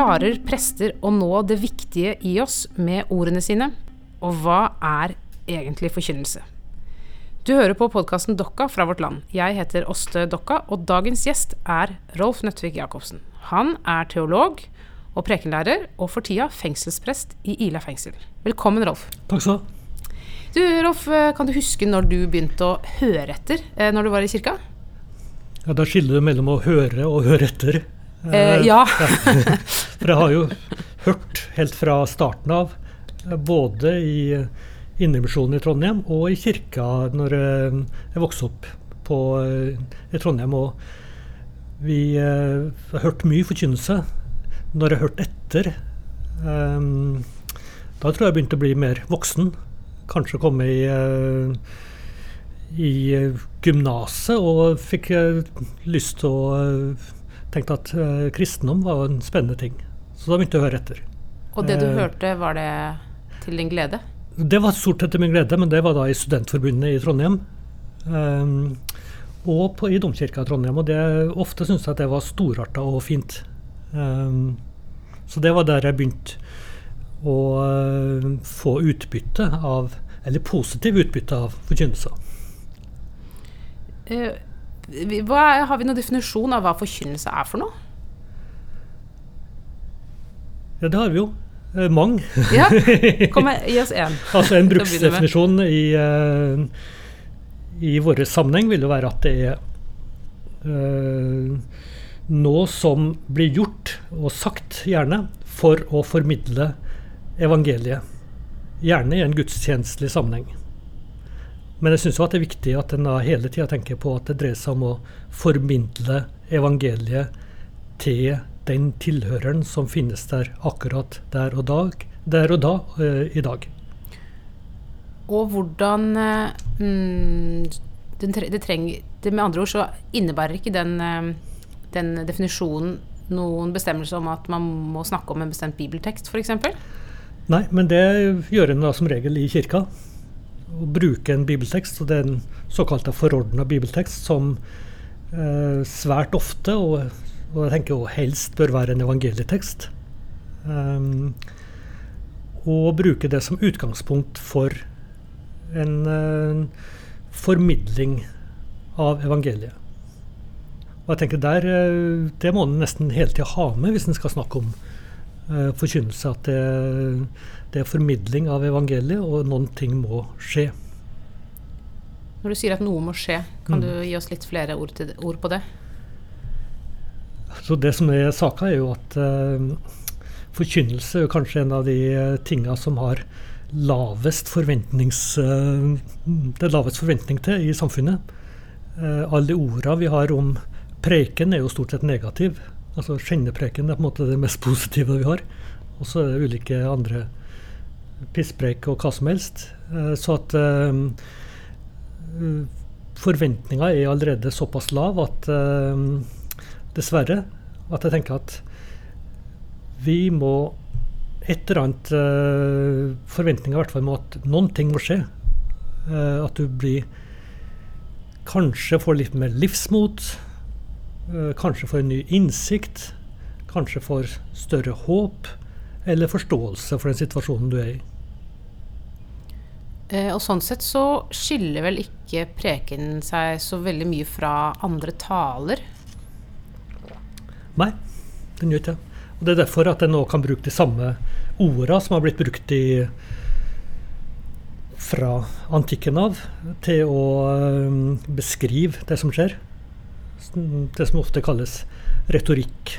Klarer prester å nå det viktige i oss med ordene sine? Og hva er egentlig forkynnelse? Du hører på podkasten Dokka fra Vårt Land. Jeg heter Åste Dokka, og dagens gjest er Rolf Nøttvik Jacobsen. Han er teolog og prekenlærer, og for tida fengselsprest i Ila fengsel. Velkommen, Rolf. Takk skal du ha. Du, Rolf, kan du huske når du begynte å høre etter eh, når du var i kirka? Ja, Da skiller det mellom å høre og høre etter. Eh, ja. For jeg har jo hørt helt fra starten av, eh, både i Indremisjonen i Trondheim og i kirka når eh, jeg vokste opp på, eh, i Trondheim. Og vi eh, har hørt mye forkynnelse. Når jeg hørte etter, eh, da tror jeg jeg begynte å bli mer voksen. Kanskje komme i eh, i gymnaset og fikk eh, lyst til å tenke at uh, kristendom var en spennende ting. Så da begynte jeg å høre etter. Og det du uh, hørte, var det til din glede? Det var stort sett til min glede, men det var da i Studentforbundet i Trondheim. Ehm, og på, i Domkirka i Trondheim. Og det, ofte syntes jeg at det var storarta og fint. Ehm, så det var der jeg begynte å uh, få utbytte av Eller positiv utbytte av forkynnelser. Vi- hva har vi noen definisjon av hva forkynnelse er for noe? Ja, det har vi jo. Eh, mange. Ja, Kom, med- gi oss én. Altså En bruksdefinisjon i, uh, i vår sammenheng vil jo være at det er eh, noe som blir gjort og sagt, gjerne, for å formidle evangeliet. Gjerne i en gudstjenestelig sammenheng. Men jeg syns det er viktig at en hele tida tenker på at det dreier seg om å formidle evangeliet til den tilhøreren som finnes der akkurat der og, dag, der og da eh, i dag. Og hvordan eh, mm, det, trenger, det Med andre ord så innebærer ikke den, eh, den definisjonen noen bestemmelse om at man må snakke om en bestemt bibeltekst, f.eks.? Nei, men det gjør en da som regel i kirka. Å bruke en bibeltekst, og det er en såkalt forordna bibeltekst, som eh, svært ofte, og, og jeg tenker jo helst bør være en evangelietekst. Um, og bruke det som utgangspunkt for en eh, formidling av evangeliet. Og jeg tenker der, eh, Det må en nesten hele tida ha med hvis en skal snakke om eh, forkynnelse. At det, det er formidling av evangeliet, og noen ting må skje. Når du sier at noe må skje, kan Mm. du gi oss litt flere ord, til, ord på det? Så det som er saka, er jo at eh, forkynnelse er kanskje en av de uh, tinga som har lavest forventnings... eh, det er lavest forventning til i samfunnet. Eh, alle orda vi har om preken, er jo stort sett negativ. Altså Skjennepreken er på en måte det mest positive vi har. Og så er det ulike andre pisspreik og hva som helst. Eh, så at eh, forventninga er allerede såpass lav at eh, dessverre at jeg tenker at vi må et eller annet uh, forventninger i hvert fall må at noen ting må skje. Uh, at du blir Kanskje får litt mer livsmot. Eh, kanskje for en ny innsikt. Kanskje for større håp. Eller forståelse for den situasjonen du er i. Eh, og sånn sett så skiller vel ikke prekenen seg så veldig mye fra andre taler. Nei, den gjør ikke det. Og Det er derfor at en nå kan bruke de samme orda som har blitt brukt i fra antikken av, til å beskrive det som skjer. Det som ofte kalles retorikk.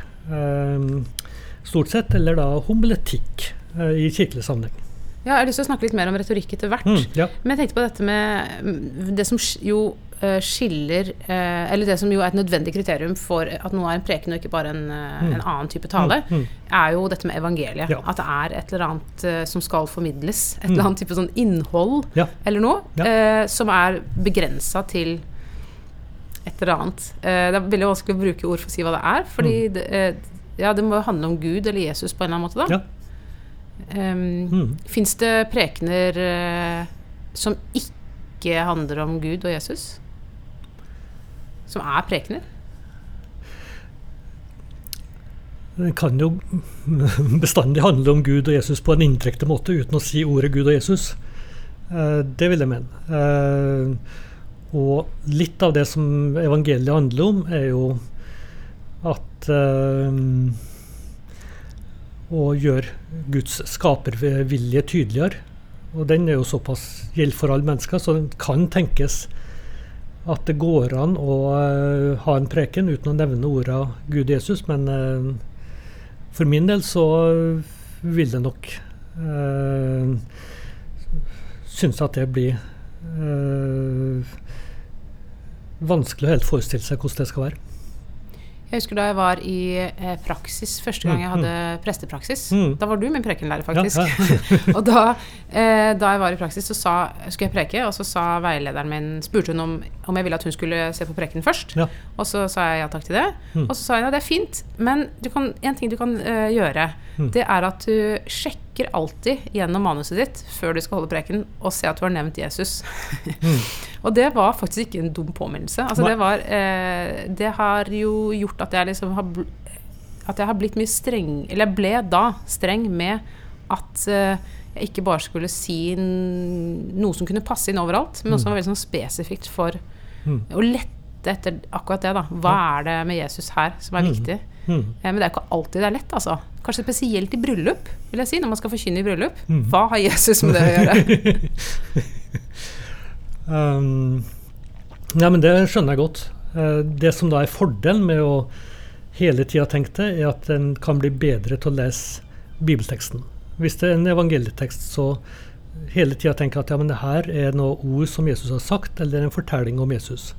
stort sett, eller da homiletikk øh, i kirkelig sammenheng. Ja, jeg har lyst til å snakke litt mer om retorikk etter hvert. Mm, ja. Men jeg tenkte på dette med mm, det som jo eh, skiller eh, Eller det som jo er et nødvendig kriterium for at noe er en preken og ikke bare en, eh, Mm. en annen type tale, Mm, mm. er jo dette med evangeliet. Ja. At det er et eller annet eh, som skal formidles. Et Mm. eller annet type sånn innhold Ja. eller noe eh, som er begrensa til et eller annet. Eh, det er veldig vanskelig å bruke ord for å si hva det er, fordi det, eh, ja, det må jo handle om Gud eller Jesus på en eller annen måte, da. Ja. Um, Mm. Fins det prekener eh, som ikke handler om Gud og Jesus? Som er prekener? Den kan jo bestandig handle om Gud og Jesus på en indirekte måte uten å si ordet Gud og Jesus. Det vil jeg mene. Eh, og litt av det som evangeliet handler om, er jo at eh, Å gjøre Guds skapervilje tydeligere. Og den er jo såpass gjelder for alle mennesker, så den kan tenkes at det går an å uh, ha en preken uten å nevne orda Gud Jesus, men uh, for min del så vil det nok uh, synes at det blir uh, vanskelig å helt forestille seg hvordan det skal være. Jeg husker da jeg var i eh, praksis første gang jeg mm, hadde mm. prestepraksis. Mm. Da var du min prekenlærer, faktisk. Ja, ja. og da, eh, da, jeg var i praksis, så sa, skulle jeg preke, og så sa veilederen min spurte hun om, om jeg ville at hun skulle se på preken først. Ja. Og så sa jeg ja takk til det. Mm. Og så sa hun ja, det er fint, men kan, en ting du kan uh, gjøre, mm. det er at du sjekker alltid gjennom manuset ditt før du skal holde preken, og se at du har nevnt Jesus. Mm. Og det var faktisk ikke en dum påminnelse. Altså, det, var, eh, det, har jo gjort at jeg liksom har At jeg har blitt mye streng Eller jeg ble da streng med at eh, jeg ikke bare skulle si noe som kunne passe inn overalt, men også mm. var veldig sånn spesifikt for mm. å lette etter akkurat det. da Hva er det med Jesus her som er mm. viktig? Mm. Eh, men det er ikke alltid det er lett, altså. Kanskje spesielt i bryllup, vil jeg si, når man skal forkynne i bryllup. Mm. Hva har Jesus med det å gjøre? Um, ja, men det skjønner jeg godt. Uh, det som da er fordelen med å hele tida tenke det, er at en kan bli bedre til å lese bibelteksten. Hvis det er en evangelietekst, så hele tida jeg at ja, men det her er noe ord som Jesus har sagt, eller en fortelling om Jesus.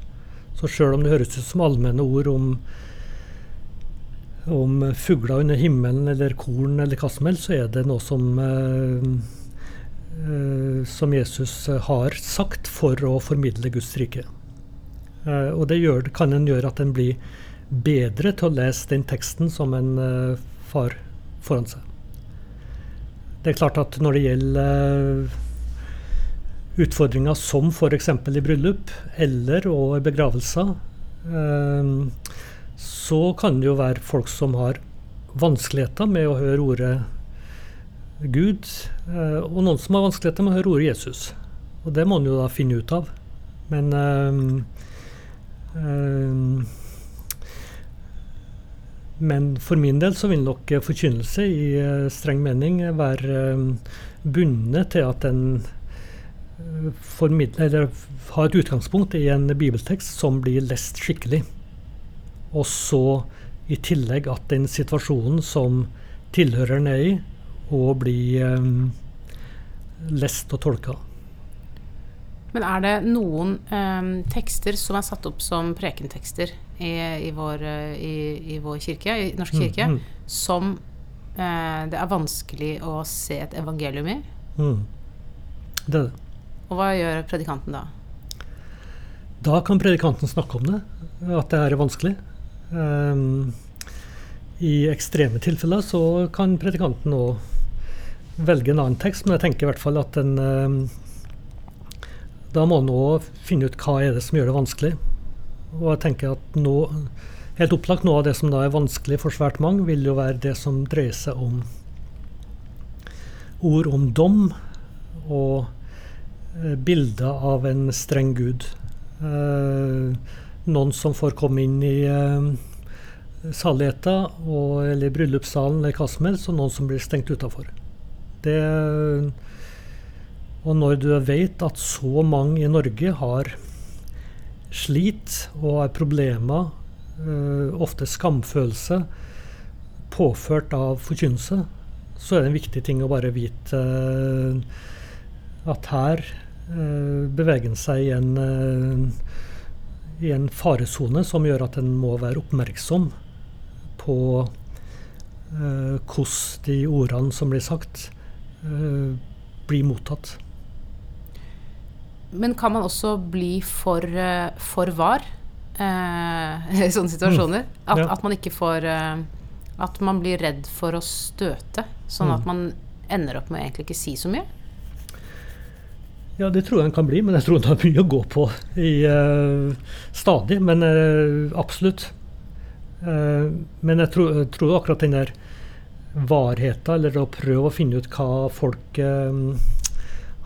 Så sjøl om det høres ut som allmenne ord om, om fugler under himmelen eller korn eller hva som helst, så er det noe som uh, Eh, som Jesus eh, har sagt for å formidle Guds rike. Eh, og det gjør, kan en gjøre at en blir bedre til å lese den teksten som en far foran seg. Det er klart at når det gjelder utfordringer som f.eks. i bryllup eller og begravelser, så kan det jo være folk som har vanskeligheter med å høre ordet Gud, eh, og noen som har vanskeligheter med å høre ordet Jesus. Og det må en jo da finne ut av. Men øh, øh, Men for min del så vil nok forkynnelse i streng mening være bundet til at en eller har et utgangspunkt i en bibeltekst som blir lest skikkelig. Og så i tillegg at den situasjonen som tilhøreren er i, og blir eh, lest og tolka. Men er det noen eh, tekster som er satt opp som prekentekster i, i, vår, uh, i, i vår, kirke, i Norsk mm, kirke, mm, mm. som eh, det er vanskelig å se et evangelium i? Mm. Det er det. Og hva gjør predikanten da? Da kan predikanten snakke om det, at det er vanskelig. Um, I ekstreme tilfeller så kan predikanten òg velge en annen tekst, men jeg tenker i hvert fall at en eh, Da må en òg finne ut hva er det som gjør det vanskelig. Og jeg tenker at nå, helt opplagt noe av det som da er vanskelig for svært mange, vil jo være det som dreier seg om ord om dom og eh, bilder av en streng gud. Eh, noen som får komme inn i eh, saligheta eller bryllupssalen eller hva som helst, og noen som blir stengt utafor. Og når du vet at så mange i Norge har slit og har problemer, uh, ofte skamfølelse, påført av forkynnelse, så er det en viktig ting å bare vite uh, at her beveger en seg i en, i en faresone som gjør at en må være oppmerksom på hvordan de ordene som blir sagt, eh, blir mottatt. Men kan man også bli for, uh, for var eh, i sånne situasjoner? Mm. At, ja. at, man ikke får At man blir redd for å støte, sånn mm. at man ender opp med å egentlig ikke si så mye? Ja, det tror jeg den kan bli, men jeg tror den har mye å gå på i, stadig. Men absolutt. Uh, men jeg tror, tror akkurat den der varheten, eller å prøve å finne ut hva folk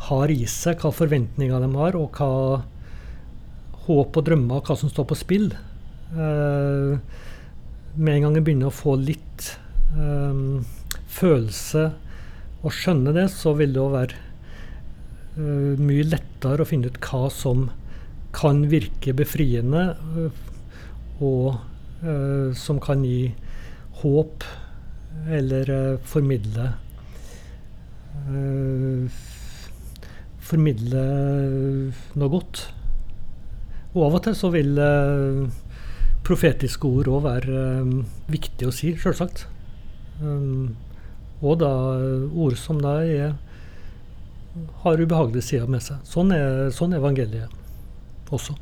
har i seg, hva forventninger de har, og hva håp og drømmer, hva som står på spill Med en gang jeg begynner å få litt følelse og skjønne det, så vil det jo være uh, mye lettere å finne ut hva som kan virke befriende, uh, og uh, som kan gi håp, eller formidle Formidle noe godt. Og av og til så vil profetiske ord òg være viktig å si, sjølsagt. Og da ord som da er, har ubehagelige sider med seg. Sånn er, sånn er evangeliet også.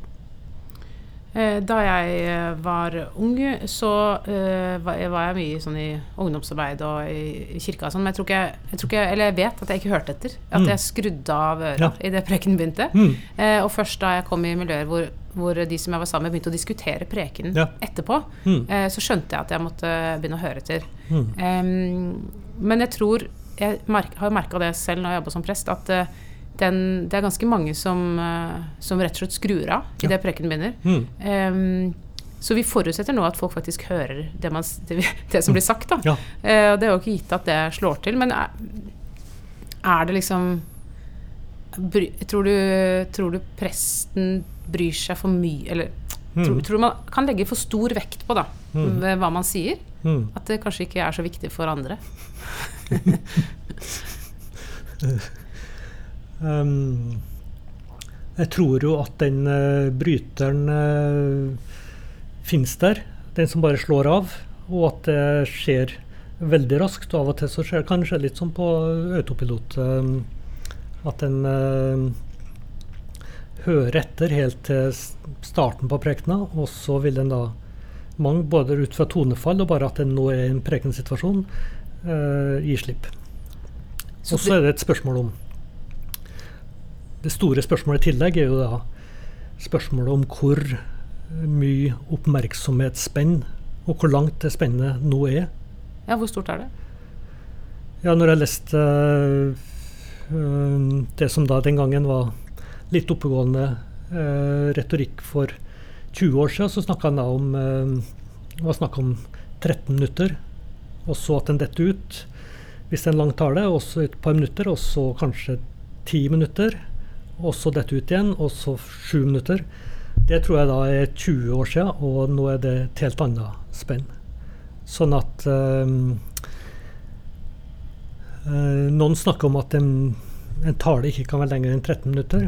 Eh, da jeg eh, var ung, så uh, var jeg mye sånn i ungdomsarbeid og i, kirka og sånn, men jeg tror, ikke, jeg tror, ikke, Eller jeg vet at jeg ikke hørte etter. At mm. jeg skrudde av øra ja. idet preken begynte. Mm. Uh, og først da jeg kom i miljøer hvor, hvor, de som jeg var sammen med, begynte å diskutere prekenen ja. etterpå, mm. uh, så skjønte jeg at jeg måtte begynne å høre etter. Um, men jeg tror Jeg har merka det selv når jeg jobba som prest, at uh, den, det er ganske mange som, uh, som, rett og slett skrur av idet ja. preken begynner. Mm. Um, så vi forutsetter nå at folk faktisk hører det, man, det, det som blir sagt. Da. Ja. Uh, det er jo ikke gitt at det slår til, men er, er det liksom tror, du, tror, du, presten bryr seg for mye Eller mm. tror, tror, man kan legge for stor vekt på da, mm. hva man sier? Mm. At det kanskje ikke er så viktig for andre. um, jeg tror jo at den uh, bryteren uh, finnes der. Den som bare slår av. Og at det skjer veldig raskt. Og av og til så skjer det kanskje litt som på autopilot. Um, at en uh, hører etter helt til starten på prekena, og så vil en da mange, både ut fra tonefall og bare at det nå er en prekende situasjon, uh, gir slipp. Og så er det et spørsmål om Det store spørsmålet i tillegg er jo da spørsmålet om hvor mye oppmerksomhetsspenn og hvor langt det spennet nå er. Ja, Hvor stort er det? Ja, når jeg leste uh, det som da den gangen var litt oppegående uh, retorikk for 20 år siden så snakka han da om Det var snakk om 13 minutter, og så at den detter ut. Hvis det er en lang tale, også et par minutter, og så kanskje 10 minutter. Og så dette ut igjen, og så 7 minutter. Det tror jeg da er 20 år siden, og nå er det et helt annet spenn. Sånn at øh, øh, Noen snakker om at en, en, tale ikke kan være lenger enn 13 minutter.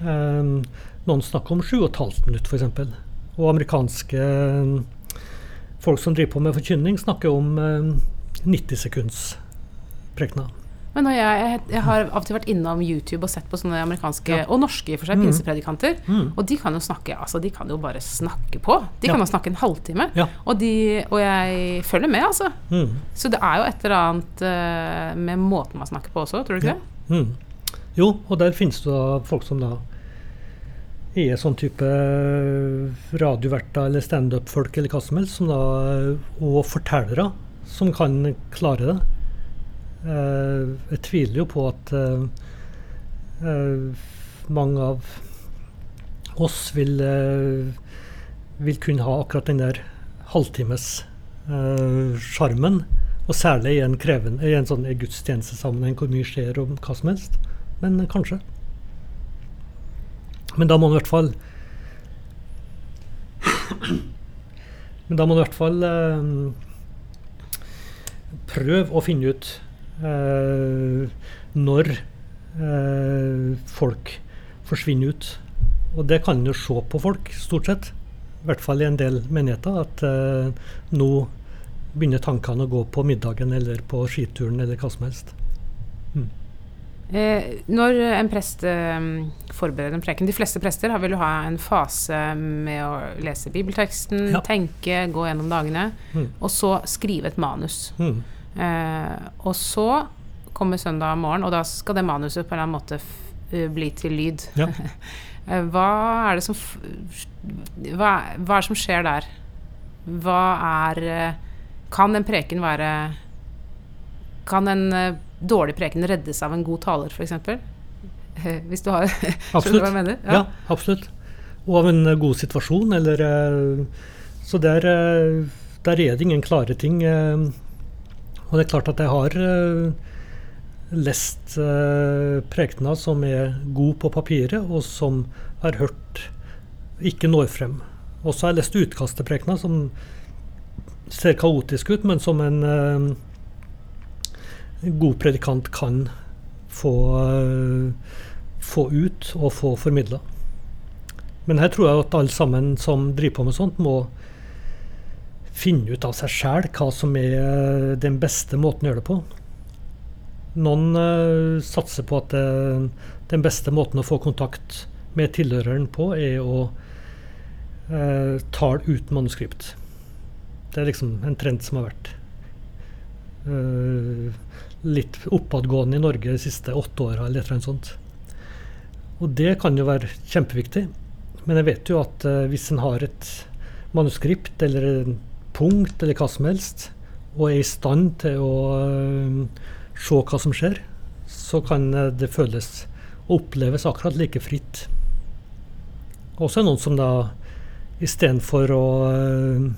Um, noen snakker om 7,5 minutter, f.eks. Og amerikanske eh, folk som driver på med forkynning, snakker om 90 eh, sekunds prekener. Men jeg, jeg, har av og til vært innom YouTube og sett på sånne amerikanske, ja. og norske for seg, mm. pinsepredikanter. Mm. Og de kan jo snakke altså de kan jo bare snakke på. De ja. kan jo snakke en halvtime. Ja. Og, de, og, jeg følger med, altså. Mm. Så det er jo et eller annet uh, med måten man snakker på også, tror du ikke det? Mm. Jo, og der finnes det folk som da er sånn type radioverter eller standup-folk eller hva som helst, som da, og fortellere som kan klare det. Uh, jeg tviler jo på at uh, mange av oss vil, vil kunne ha akkurat den der halvtimessjarmen. og særlig i en, krevende, i en sånn gudstjenestesammenheng hvor mye skjer om hva som helst. Men kanskje. Men da må man i hvert fall Men da må man i hvert fall eh, prøve å finne ut eh, når eh, folk forsvinner ut. Og det kan jo se på folk, stort sett. I hvert fall i en del menigheter. At eh, nå begynner tankene å gå på middagen eller på skituren eller hva som helst. Eh, når en prest eh, forbereder en preken De fleste prester vil jo ha en fase med å lese bibelteksten, ja. tenke, gå gjennom dagene, mm. og så skrive et manus. Mm. Eh, og så kommer søndag morgen, og da skal det manuset på en eller annen måte uh, bli til lyd. Ja. Eh, hva er det som hva, hva, er det som skjer der? Hva er eh, Kan en preken være Kan en eh, dårlig preken reddes av en god taler, f.eks.? Hvis du har Skjønner du hva jeg mener? Ja. absolutt. Og av en eh, god situasjon, eller eh, Så der, der er det ingen klare ting. Og det er klart at jeg har lest prekener som er gode på papiret, og som har hørt ikke når frem. Og så har jeg lest utkast til prekener som ser kaotisk ut, men som en god predikant kan få, eh, få ut og få formidla. Men her tror jeg at alle sammen som driver på med sånt, må finne ut av seg sjæl hva som er eh, den beste måten å gjøre det på. Noen uh, satser på at det, den beste måten å få kontakt med tilhøreren på, er å uh, tale uten manuskript. Det er liksom en trend som har vært eh, litt oppadgående i Norge de siste åtte åra, eller et eller annet sånt. Og det kan jo være kjempeviktig. Men jeg vet jo at eh, hvis en har et manuskript eller en punkt eller hva som helst, og er i stand til å eh, se hva som skjer, så kan eh, det føles og oppleves akkurat like fritt. Også er noen som da istedenfor å eh,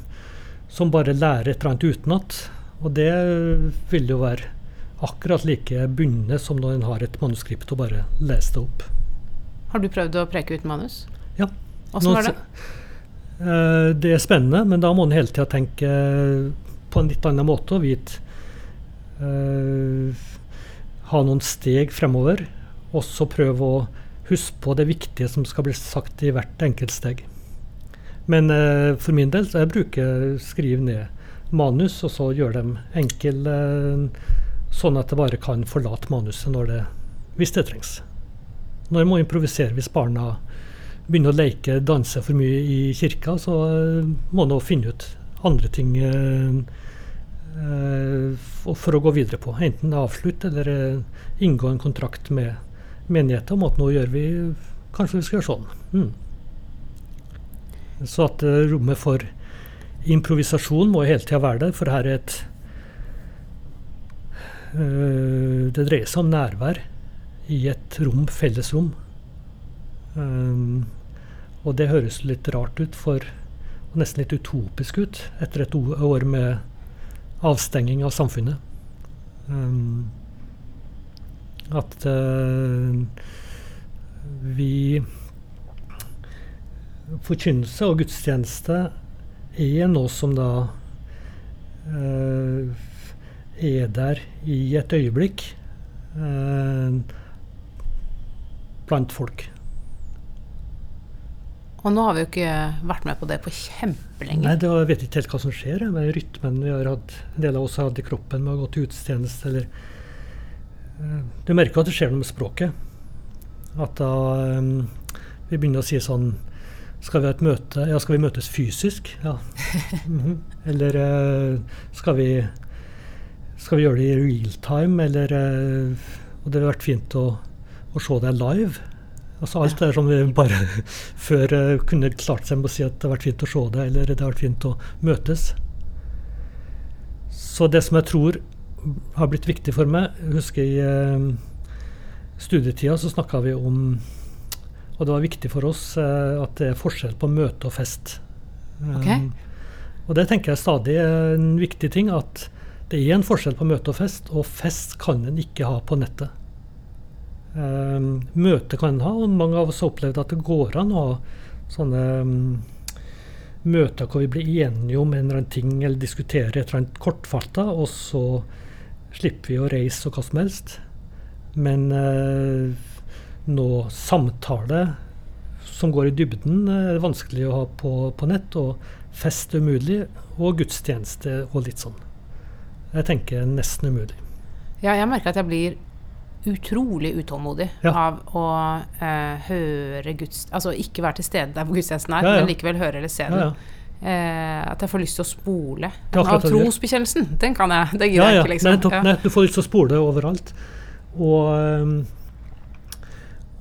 Som bare lærer et eller annet utenat. Og det vil jo være akkurat like bundet som når en har et manuskript og bare leser det opp. Har du prøvd å preke uten manus? Ja. Åssen var det? eh, det er spennende, men da må en hele tida tenke eh, på en litt annen måte og vite eh, Ha noen steg fremover, og så prøve å huske på det viktige som skal bli sagt i hvert enkelt steg. Men eh, for min del så jeg bruker skrive ned manus, og så gjøre dem enkle, eh, sånn at jeg bare kan forlate manuset det, hvis det trengs. Når jeg må improvisere hvis barna begynner å leke, danse for mye i kirka, så eh, må en finne ut andre ting eh, eh, for, å gå videre på. Enten avslutte eller inngå en kontrakt med menigheten om at nå gjør vi Kanskje vi skal gjøre sånn. Mm. Så at rommet for improvisasjon må hele tida være der, for her er et Det dreier seg om nærvær i et rom, fellesrom. Um, og det høres litt rart ut, for og nesten litt utopisk ut, etter et år med avstenging av samfunnet. Um, at eh, vi Forkynnelse og gudstjeneste er noe som da eh, er der i et øyeblikk eh, blant folk. Og nå har vi jo ikke vært med på det på kjempelenge. Nei, det, jeg vet ikke helt hva som skjer med rytmen vi har hatt, en del av oss har hatt i kroppen med å gå til gudstjeneste. Eller, eh, du merker at det skjer noe med språket. At da eh, vi begynner å si sånn Skal vi ha et møte? Ja, skal vi møtes fysisk? Ja. Mhm. Eller eh, skal vi skal vi gjøre det i real time, eller eh, Og det hadde vært fint å, å se det live. Altså Alt det der som vi bare før eh, kunne klart seg med å si at det har vært fint å se det, eller det har vært fint å møtes. Så det som jeg tror har blitt viktig for meg Jeg husker i eh, studietida så snakka vi om Og det var viktig for oss eh, at det er forskjell på møte og fest. Okay. Um, og det tenker jeg stadig er en viktig ting, at det er en forskjell på møte og fest, og fest kan en ikke ha på nettet. Um, møte kan en ha, og mange av oss har opplevd at det går an å ha sånne um, møter hvor vi blir enige om en eller annen ting, eller diskuterer et eller annet kortfatta, og så slipper vi å reise og hva som helst. Men uh, nå samtale som går i dybden, er vanskelig å ha på, på nett, og fest er umulig, og gudstjeneste og litt sånn. Jeg tenker nesten umulig. Ja, jeg merker at jeg blir utrolig utålmodig Ja. av å eh, høre guds... Altså ikke være til stede der hvor gudstjenesten er, Ja, ja. men likevel høre eller se den. Eh, at jeg får lyst til å spole. Av trosbekjennelsen, den kan jeg. Det Ja, gidder jeg ikke, liksom. Nett, du får lyst til å spole overalt. Og, ehm,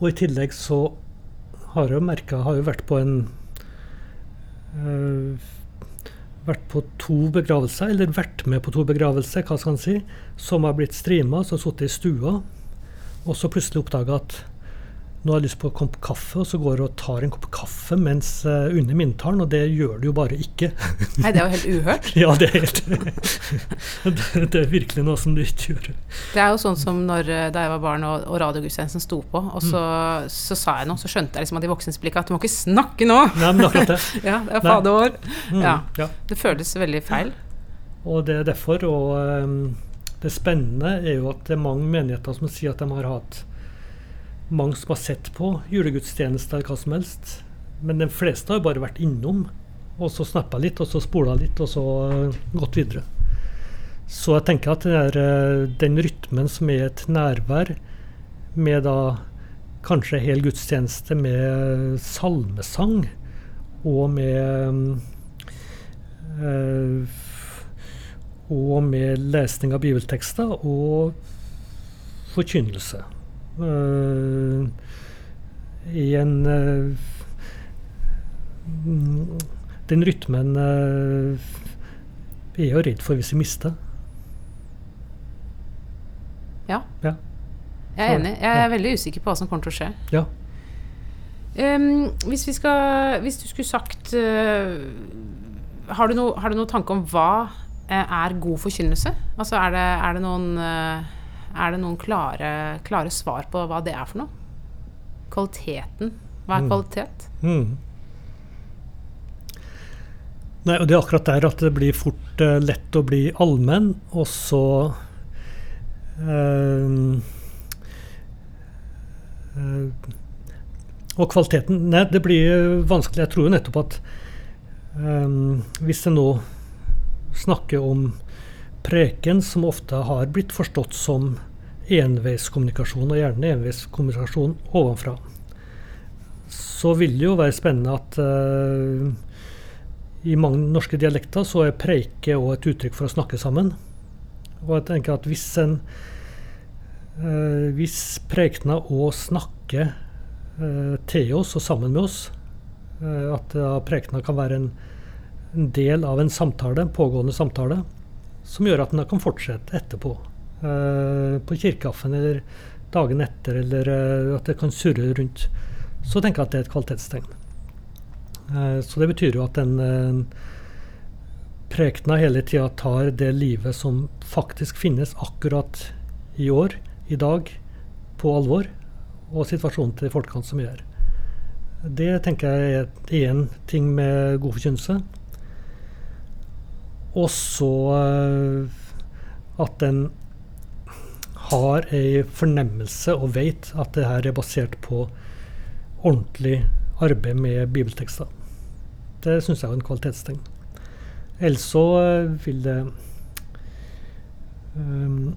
og i tillegg så har jeg jo merka Har jo vært på en øh, vært på to begravelser, eller vært med på to begravelser, hva skal en si, som har blitt streama, som har sittet i stua, og så plutselig oppdaga at nå har jeg lyst på en kopp kaffe, og så går du og tar en kopp kaffe mens uh, under minntalen, og det gjør du jo bare ikke. Nei, det er jo helt uhørt. ja, det er helt det, det, er virkelig noe som du ikke gjør. Det er jo sånn som når, eh, da jeg var barn og, og radiogudstjenesten sto på, og så, mm. så, sa jeg noe, så skjønte jeg liksom av de voksnes blikk at du må ikke snakke nå! Nei, men akkurat det. ja, det er faderår. Mm, ja. ja. Det føles veldig feil. Og det er derfor, og um, det spennende er jo at det er mange menigheter som sier at de har hatt mange som har sett på julegudstjenester hva som helst. Men de fleste har bare vært innom, og så snappa litt, og så spola litt, og så uh, gått videre. Så jeg tenker at den, der, den rytmen som er et nærvær, med da kanskje hel gudstjeneste med salmesang og med øh, Og med lesning av bibeltekster og forkynnelse. Uh, I en uh, Den rytmen uh, er jeg jo redd for hvis vi mister. Ja. ja. Jeg er enig. Jeg er veldig usikker på hva som kommer til å skje. Ja. Um, hvis, vi skal, hvis du skulle sagt har, du no, har du noen tanke om hva er god forkynnelse? Altså er det, er det noen er det noen klare, klare, svar på hva det er for noe? Kvaliteten. Hva er mm. kvalitet? Mm. Nei, og Det er akkurat der at det blir fort uh, lett å bli allmenn, og så uh, uh, Og kvaliteten Nei, det blir vanskelig. Jeg tror jo nettopp at hvis en nå snakker om preken som ofte har blitt forstått som enveiskommunikasjon, og gjerne enveiskommunikasjon ovenfra. Så vil det jo være spennende at uh, i mange norske dialekter så er preike òg et uttrykk for å snakke sammen. Og jeg tenker at hvis en uh, hvis prekena òg snakker uh, til oss og sammen med oss, at uh, prekena kan være en, en del av en samtale, en pågående samtale, som gjør at en kan fortsette etterpå. Uh, på kirkeaffen eller dagen etter, eller uh, at det kan surre rundt. Så tenker jeg at det er et kvalitetstegn. Uh, så det betyr jo at den prekena hele tida tar det livet som faktisk finnes akkurat i år, i dag, på alvor, og situasjonen til de folkene som er. Det tenker jeg er én ting med god forkynnelse. Og så eh, at den har ei fornemmelse og vet at det her er basert på ordentlig arbeid med bibeltekster. Det syns jeg er en kvalitetstegn. Ellers så eh, vil det um,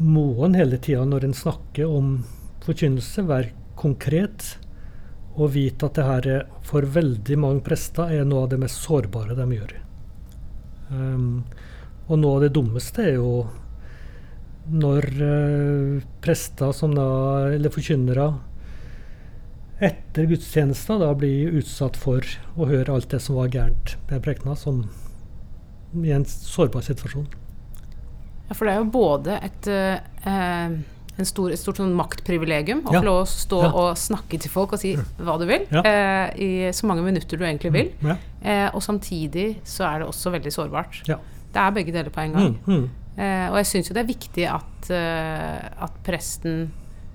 Må en hele tida når en snakker om forkynnelse, være konkret og vite at det her er, for veldig mange prester er noe av det mest sårbare de gjør. Um, og noe av det dummeste er jo når uh, prester som da, eller forkynnere etter gudstjenester da blir utsatt for å høre alt det som var gærent med prekena, som i en sårbar situasjon. Ja, for det er jo både et uh, stor, et stort sånn maktprivilegium å få lov å stå og snakke til folk og si hva du vil, eh, i så mange minutter du egentlig vil. Mm. Eh, og samtidig så er det også veldig sårbart. Det er begge deler på en gang. Mm. Mm. Eh, og jeg syns jo det er viktig at, uh, at presten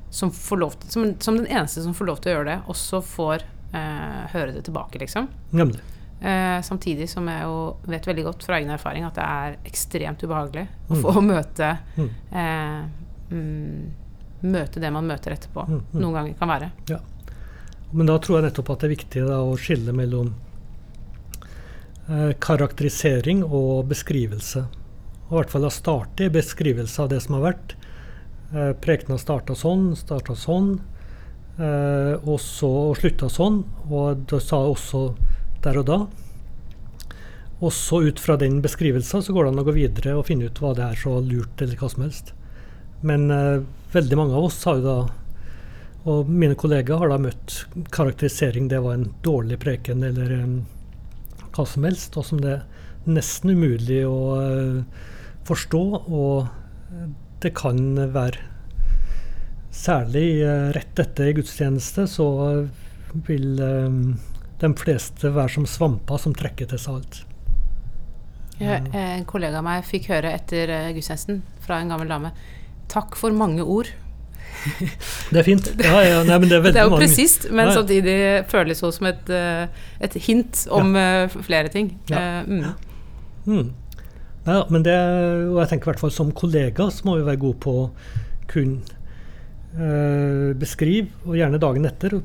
som, til, som, som, den eneste som får lov til å gjøre det, også får uh, høre det tilbake, liksom. Eh, samtidig som jeg jo vet veldig godt fra egen erfaring at det er ekstremt ubehagelig å mm. få møte mm mm, møte det man møter etterpå. Mm, mm. Noen ganger kan være. Ja. Men da tror jeg nettopp at det er viktig da, å skille mellom eh, karakterisering og beskrivelse. Og i hvert fall å starte i beskrivelse av det som har vært. Eh, Prekena starta sånn, starta sånn, eh, og så og slutta sånn. Og det sa også der og da. Også ut fra den beskrivelsen så går det an å gå videre og finne ut hva det er så lurt, eller hva som helst. Men uh, veldig mange av oss har jo da Og mine kollegaer har da møtt karakterisering. Det var en dårlig preken, eller um, hva som helst, og som det er nesten umulig å uh, forstå. Og det kan være Særlig uh, rett etter gudstjeneste så vil um, de fleste være som svamper som trekker til seg alt. Ja, en kollega av meg fikk høre etter gudstjenesten fra en gammel dame Takk for mange ord. Det er fint. Ja, ja, nei, det, er det, er jo presist, men ja, samtidig føles det som et, et hint om flere ting. Mm. Mm. Ja, men det, og jeg tenker i hvert fall som kollega så må vi være gode på å kunne eh, beskrive, og gjerne dagen etter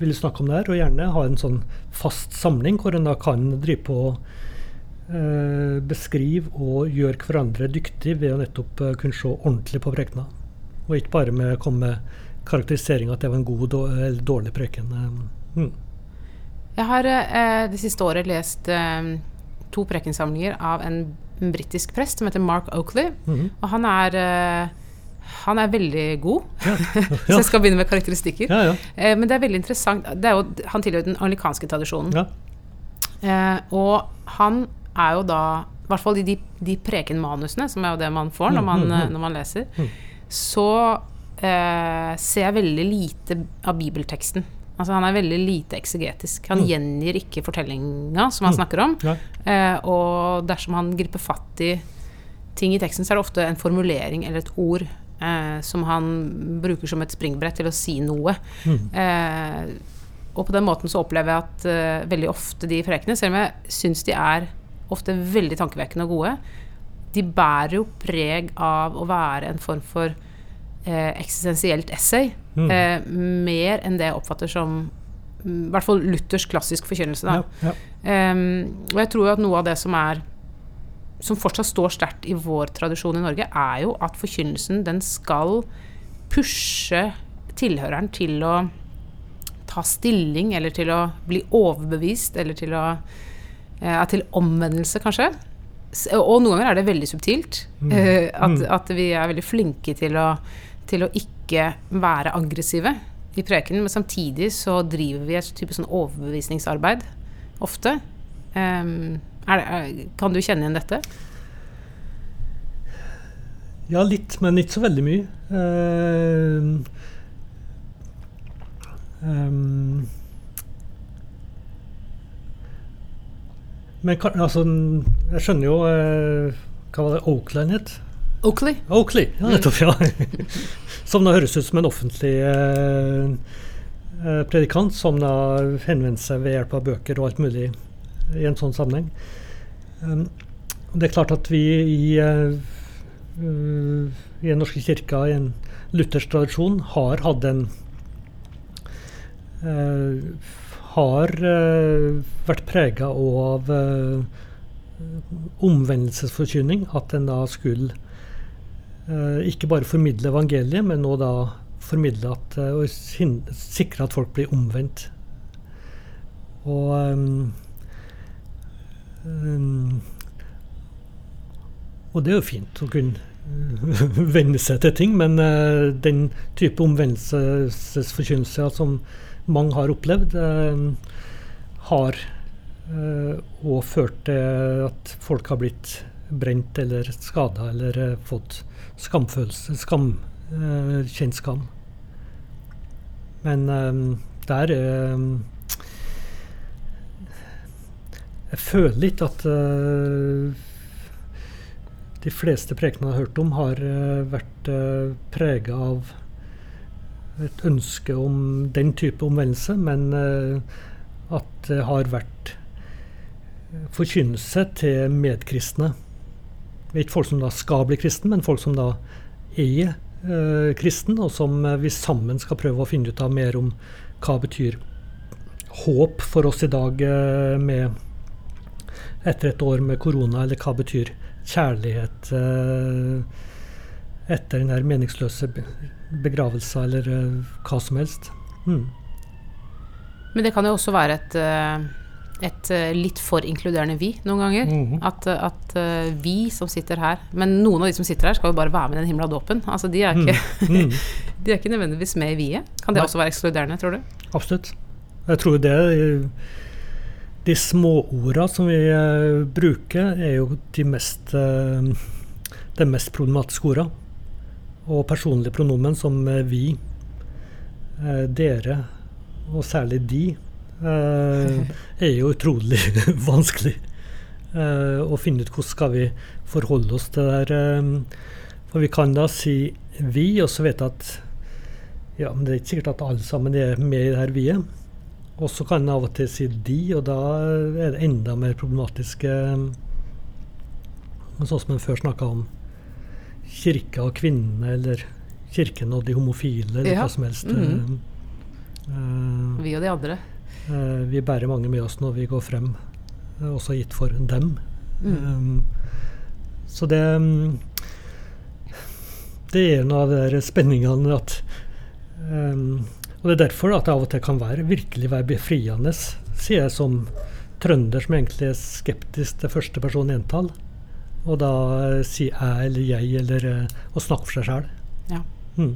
vil snakke om det her, og gjerne ha en sånn fast samling hvor en da kan drive på eh, beskrive og gjøre hverandre dyktig ved å nettopp eh, kunne se ordentlig på prekena. Og ikke bare med å komme med karakterisering at det var en god eller dårlig preken. Eh, mm. Jeg har eh, det siste året lest eh, to prekensamlinger av en, en britisk prest som heter Mark Oakley. Mm -hmm. Og han er eh, han er veldig god, ja. Ja. så jeg skal begynne med karakteristikker. Ja, eh, men det er veldig interessant er jo, Han tilhører den anglikanske tradisjonen. Eh, og han er jo da I hvert fall i de, de prekenmanusene, som er jo det man får når man, mm, mm, når man leser, mm. så eh, ser jeg veldig lite av bibelteksten. Altså, han er veldig lite eksegetisk. Han mm. gjengir ikke fortellinga som han mm. snakker om. Eh, og dersom han griper fatt i ting i teksten, så er det ofte en formulering eller et ord eh, som han bruker som et springbrett til å si noe. Mm. Eh, og på den måten så opplever jeg at uh, veldig ofte de prekene, selv om jeg syns de er ofte veldig tankevekkende og gode, de bærer jo preg av å være en form for eh, eksistensielt essay. Mm. Eh, mer enn det jeg oppfatter som mm, i hvert fall Luthers klassisk forkynnelse. Ja, ja. Um, og jeg tror jo at noe av det som er som fortsatt står sterkt i vår tradisjon i Norge, er jo at forkynnelsen den skal pushe tilhøreren til å ta stilling, eller til å bli overbevist, eller til å eh, Til omvendelse, kanskje. Og noen ganger er det veldig subtilt. Mm. Eh, at, mm. at, vi er veldig flinke til å til å ikke være aggressive i prekenen, men samtidig så driver vi et type sånn overbevisningsarbeid ofte. Um, er det, kan du kjenne igjen dette? Ja, litt, men ikke så veldig mye. Uh, um, men altså, jeg skjønner jo uh, Hva var det Oakland het? Oakley. Oakley, ja, nettopp. ja. Som da høres ut som en offentlig eh, eh, predikant som da henvender seg ved hjelp av bøker og alt mulig i en sånn sammenheng. Um, det er klart at vi i, uh, i Den norske kirka, i en luthersk tradisjon, har hatt en uh, Har uh, vært prega av omvendelsesforkynning. At en da skulle Eh, ikke bare formidle evangeliet, men nå da formidle at, eh, og sikre at folk blir omvendt. Og um, um, Og det er jo fint å kunne venne seg til ting, men uh, den type omvendelsesforkynnelse som mange har opplevd, uh, har òg uh, ført til at folk har blitt brent eller skada eller fått skamfølelse, skam, kjent skam. Men der Jeg føler litt at de fleste prekenene jeg har hørt om, har vært prega av et ønske om den type omvendelse, men uh, at det har vært forkynnelse til medkristne. Ikke folk som da skal bli kristen, men folk som da er eh, kristen, og som eh, vi sammen skal prøve å finne ut av mer om hva betyr håp for oss i dag eh, med etter et år med korona, eller hva betyr kjærlighet eh, etter den her meningsløse begravelsen, eller uh, hva som helst. Mm. Men det kan jo også være et uh et uh, litt for inkluderende vi noen ganger. Mm -hmm. At, at vi som sitter her Men noen av de som sitter her, skal jo bare være med i den himla dåpen. Altså, de, er ikke, mm. de er ikke nødvendigvis med i viet. Kan det Nei. også være ekskluderende, tror du? Absolutt. Jeg tror det de småorda som vi bruker, er jo de mest, de mest problematiske orda. Og personlige pronomen som vi, dere og særlig de, er jo utrolig vanskelig å finne ut hvordan skal vi forholde oss til det der. For vi kan da si vi, og så vet jeg at ja, men det er ikke sikkert at alle sammen er med i det her vi-et. Og så kan en av og til si de, og da er det enda mer problematisk. Sånn som en før snakka om kirka og kvinnene, eller kirken og de homofile, eller ja. hva som helst. Mm. Uh, vi og de andre. Uh, vi bærer mange med oss når vi går frem, uh, også gitt for dem. Mm. Um, så det um, Det er en av de spenningene at um, og Det er derfor at det av og til kan være, virkelig være befriende, sier jeg som trønder som egentlig er skeptisk til første person entall. Og da uh, si jeg eller jeg, eller å snakke for seg sjøl. Ja. Mm.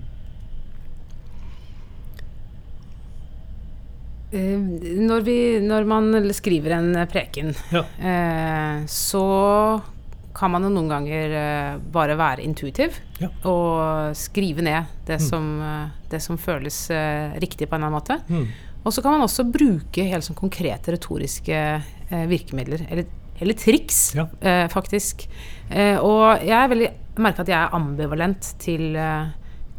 Uh, når, vi, når, man skriver en preken, ja. så kan man jo noen ganger bare være intuitiv ja. og skrive ned det, mm. som, det som, føles riktig på en eller annen måte. Mm. Og så kan man også bruke helt sånn konkrete retoriske virkemidler, eller, eller triks, ja. faktisk. og jeg er veldig merker at jeg er ambivalent til,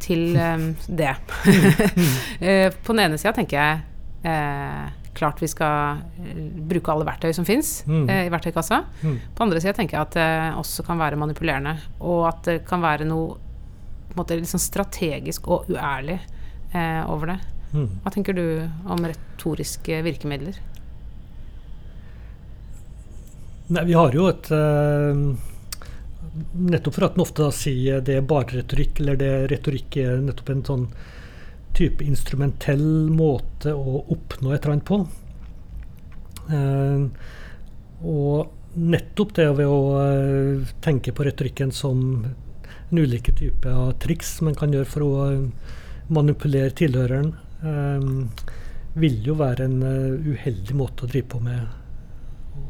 til det. Mm. på den ene sida tenker jeg klart vi skal bruke alle verktøy som fins mm. eh, i verktøykassa. Mm. På andre sida tenker jeg at det også kan være manipulerende, og at det kan være noe måte, litt sånn strategisk og uærlig eh, over det. Mm. Hva tenker du om retoriske virkemidler? Nei, vi har jo et uh, Nettopp for at en ofte da sier det er bare retorikk, eller det retorikk er nettopp en sånn type instrumentell måte å oppnå et eller annet på. Uh, og nettopp det ved å uh, tenke på retorikken som en ulike typer av triks man kan gjøre for å manipulere tilhøreren, vil jo være en uheldig måte å drive på med.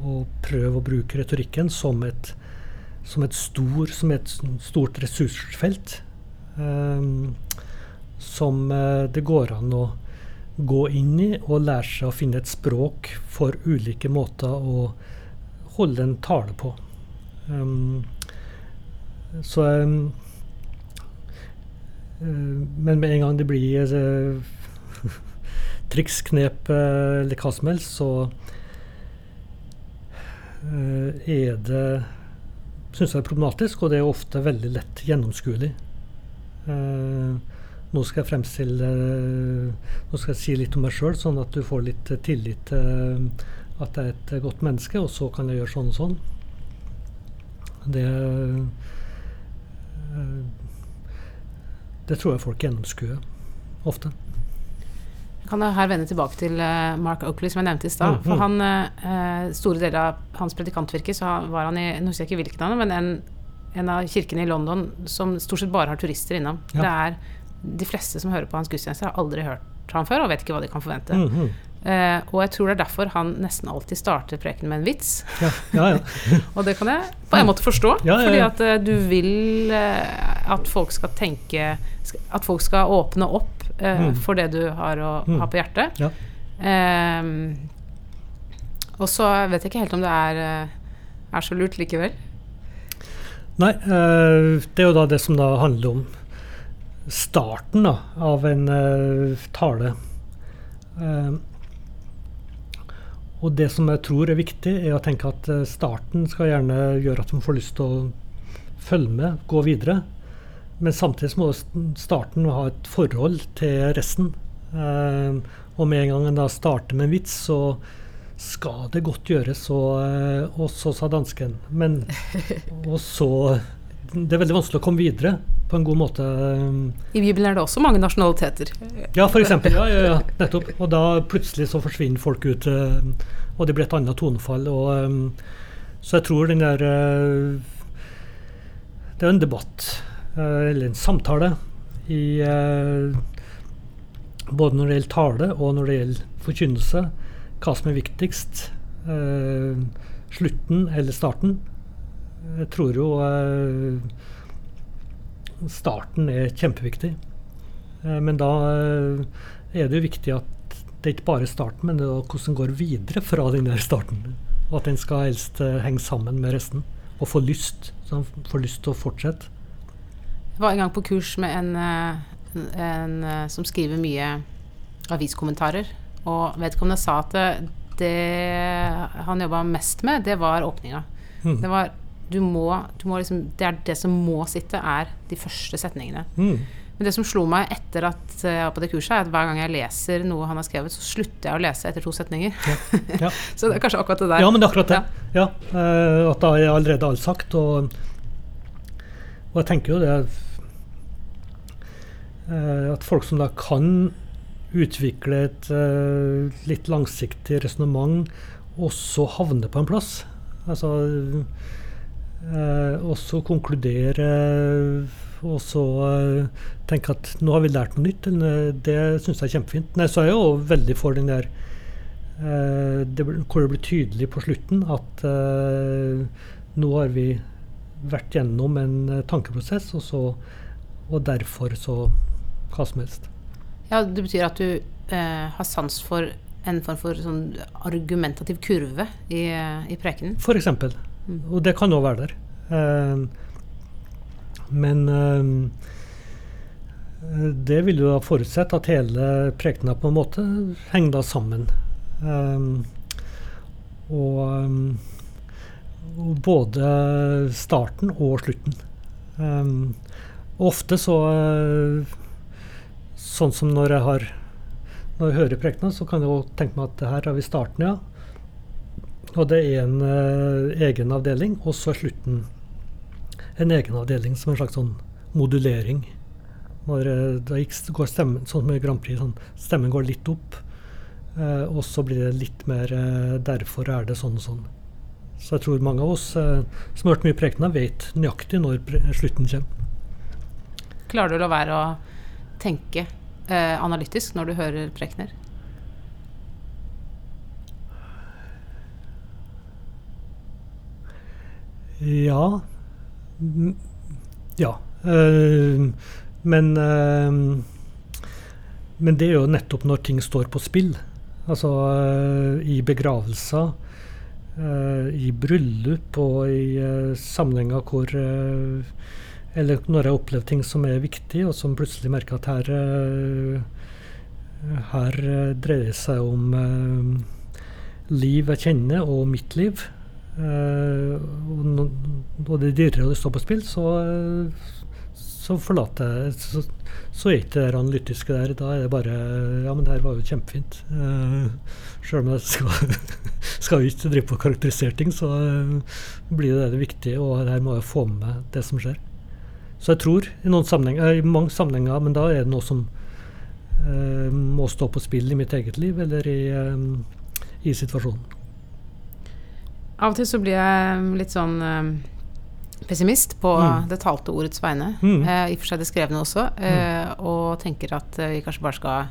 Å prøve å bruke retorikken som et, som et, stor, som et stort ressursfelt. Um, som det går an å gå inn i og lære seg å finne et språk for ulike måter å holde en tale på. Um, så um, Men med en gang det blir uh, triks, knep eller hva som helst, så er det syns jeg er problematisk, og det er ofte veldig lett gjennomskuelig. Uh, nå skal jeg fremstille Nå skal jeg si litt om meg sjøl, sånn at du får litt tillit til at jeg er et godt menneske, og så kan jeg gjøre sånn og sånn. Det Det tror jeg folk gjennomskuer ofte. Jeg her vende tilbake til Mark Oakley, som jeg nevnte i stad. Mm, For mm. han, store deler av hans predikantvirke så var han i Nå husker jeg ikke hvilket navn, men en, en av kirkene i London som stort sett bare har turister innom. Ja. Det er de fleste som hører på hans gudstjenester, har aldri hørt ham før og vet ikke hva de kan forvente. Mm -hmm. Eh, og jeg tror det er derfor han nesten alltid starter preken med en vits. Ja, ja, ja. og det kan jeg på en måte forstå, fordi at uh, du vil uh, at folk skal tenke At folk skal åpne opp Mm. for det du har å Mm. ha på hjertet. Ja. Ehm, og så vet jeg ikke helt om det er, er så lurt likevel. Nei, det er jo da det som da handler om starten da, av en tale. Eh, og det som jeg tror er viktig, er å tenke at eh, starten skal gjerne gjøre at man får lyst til å følge med, gå videre. Men samtidig må starten ha et forhold til resten. Eh, og med en gang en da starter med en vits, så skal det godt gjøres. Og, eh, og så sa dansken. Men Og så Det er veldig vanskelig å komme videre på en god måte. I Bibelen er det også mange nasjonaliteter. Ja, eksempel. Ja, ja, ja, nettopp. Og da plutselig så forsvinner folk ut, eh, og det blir et annet tonefall. Og, eh, så jeg tror den der eh, Det er en debatt, eller en samtale, i både når det gjelder tale og når det gjelder forkynnelse, hva som er viktigst. slutten eller starten. Jeg tror jo starten er kjempeviktig. Eh, men da eh, er det jo viktig at det ikke bare er starten, men det er hvordan går videre fra den der starten. Og at den skal helst eh, henge sammen med resten. Og få lyst. Så han får lyst til å fortsette. Jeg var en gang på kurs med en, en, som skriver mye aviskommentarer. Og vedkommende sa at det, det han jobba mest med, det var åpninga. Mm. Det var du må, du må liksom, Det er det som må sitte, er de første setningene. Mm. Men det som slo meg etter at jeg var på det kurset, er at hver gang jeg leser noe han har skrevet, så slutter jeg å lese etter to setninger. Ja. så det er kanskje akkurat det der. Ja, men det er akkurat det. Ja. eh, at da er allerede alt sagt. Og, og jeg tenker jo det eh, At folk som da kan utvikle et eh, litt langsiktig resonnement, også havner på en plass. Altså eh, Også konkludere og så eh, tenke at nå har vi lært noe nytt. Det syns jeg er kjempefint. Nei, så er jeg jo veldig for den der eh, det, hvor det blir tydelig på slutten at eh, nå har vi vært gjennom en eh, tankeprosess, og, så, og derfor så hva som helst. Ja, det betyr at du eh, har sans for en form for sånn argumentativ kurve i, eh, i prekenen. For eksempel. Mm. Og det kan òg være der. Eh, men eh, det vil jo da forutsette at hele prekena på en måte henger da sammen. Eh, og, både starten og slutten. Ofte så Sånn som når jeg har når jeg hører prekena, så kan jeg tenke meg at her har vi starten, ja. Og det er en eh, egen avdeling, og så er slutten en egen avdeling som en slags sånn modulering. Når eh, gikk, går stemmen, sånn i Grand Prix, sånn, stemmen går litt opp, eh, og så blir det litt mer eh, Derfor er det sånn og sånn. Så jeg tror mange av oss eh, som har hørt mye prekener, vet nøyaktig når slutten kommer. Klarer du å la være å tenke eh, analytisk når du hører prekener? Ja. Ja. Eh, men eh, Men det er jo nettopp når ting står på spill. Altså eh, i begravelser, i bryllup og i sammenhenger hvor Eller når jeg har opplevd ting som er viktig, og som plutselig merker at her Her dreier det seg om liv jeg kjenner, og mitt liv. Eh, og, og det dyrere og det står på spill, så, eh, så forlater jeg så, så er ikke det analytiske der. Da er det bare Ja, men det her var jo kjempefint. Uh, Sjøl om jeg skal, skal ikke drive på karakterisere ting, så eh, blir det det viktige, og her må jeg få med meg det som skjer. Så jeg tror i, eh, i mange sammenhenger, men da er det noe som eh, må stå på spill i mitt eget liv eller i, eh, i situasjonen. Av og til så blir jeg litt sånn eh, pessimist på Mm. det talte ordets vegne. Mm. Eh, I og for seg det skrevne også. Eh, og tenker at eh, vi kanskje bare skal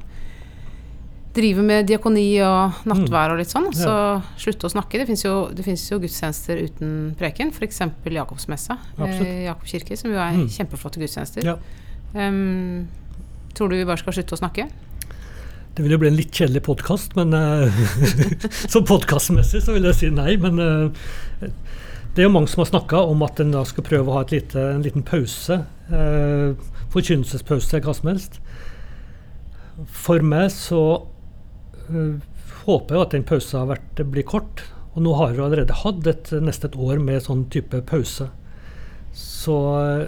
drive med diakoni og nattvær og litt sånn. Så Ja. Slutte å snakke. Det fins jo, jo gudstjenester uten preken. F.eks. Jakobsmessa eh. Jakob kirke, som jo er Mm. kjempeflotte gudstjenester. Ja. Um, tror du vi bare skal slutte å snakke? Det vil jo bli en litt kjedelig podkast, men eh, som podkastmessig så vil jeg si nei. Men eh, det er jo mange som har snakka om at en da skal prøve å ha lite, en liten pause. Uh, Forkynnelsespause, hva som helst. For meg så eh, håper jeg at den pausen vært, blir kort. Og nå har vi allerede hatt et, nesten et år med sånn type pause. Så eh,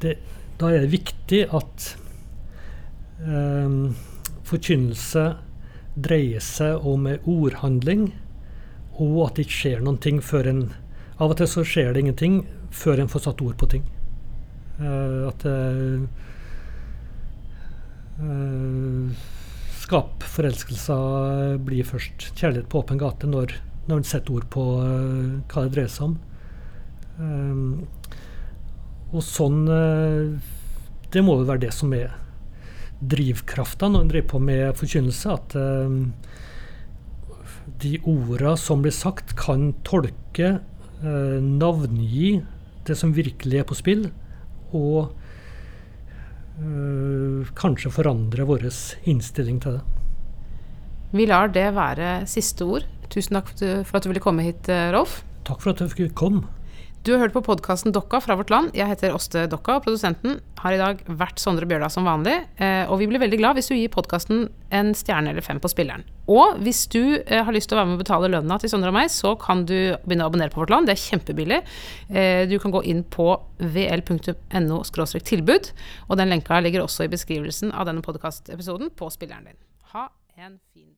det, da er det viktig at eh, forkynnelse dreier seg om ordhandling, og at det ikke skjer noen ting før en Av og til så skjer det ingenting før en får satt ord på ting. Uh, at det eh, Skapforelskelser blir først kjærlighet på åpen gate når, når en setter ord på uh, hva det dreier seg om. Eh, og sånn Det må jo være det som er drivkrafta når en driver på med forkynnelse. At eh, de orda som blir sagt, kan tolke, eh, navngi det som virkelig er på spill, og eh, kanskje forandre vår innstilling til det. Vi lar det være siste ord. Tusen takk for at du, ville komme hit, eh, Rolf. Takk for at jeg fikk komme. Du har hørt på podkasten Dokka fra vårt land. Jeg heter Åste Dokka, og produsenten har i dag vært Sondre Bjørdal som vanlig. Eh, og vi blir veldig glad hvis du gir podkasten en stjerne eller fem på spilleren. Og hvis du eh, har lyst til å være med og betale lønna til Sondre og meg, så kan du begynne å abonnere på Vårt Land. Det er kjempebillig. Eh, du kan gå inn på vl.no tilbud, og den lenka ligger også i beskrivelsen av denne podkastepisoden på spilleren din. Ha en fin.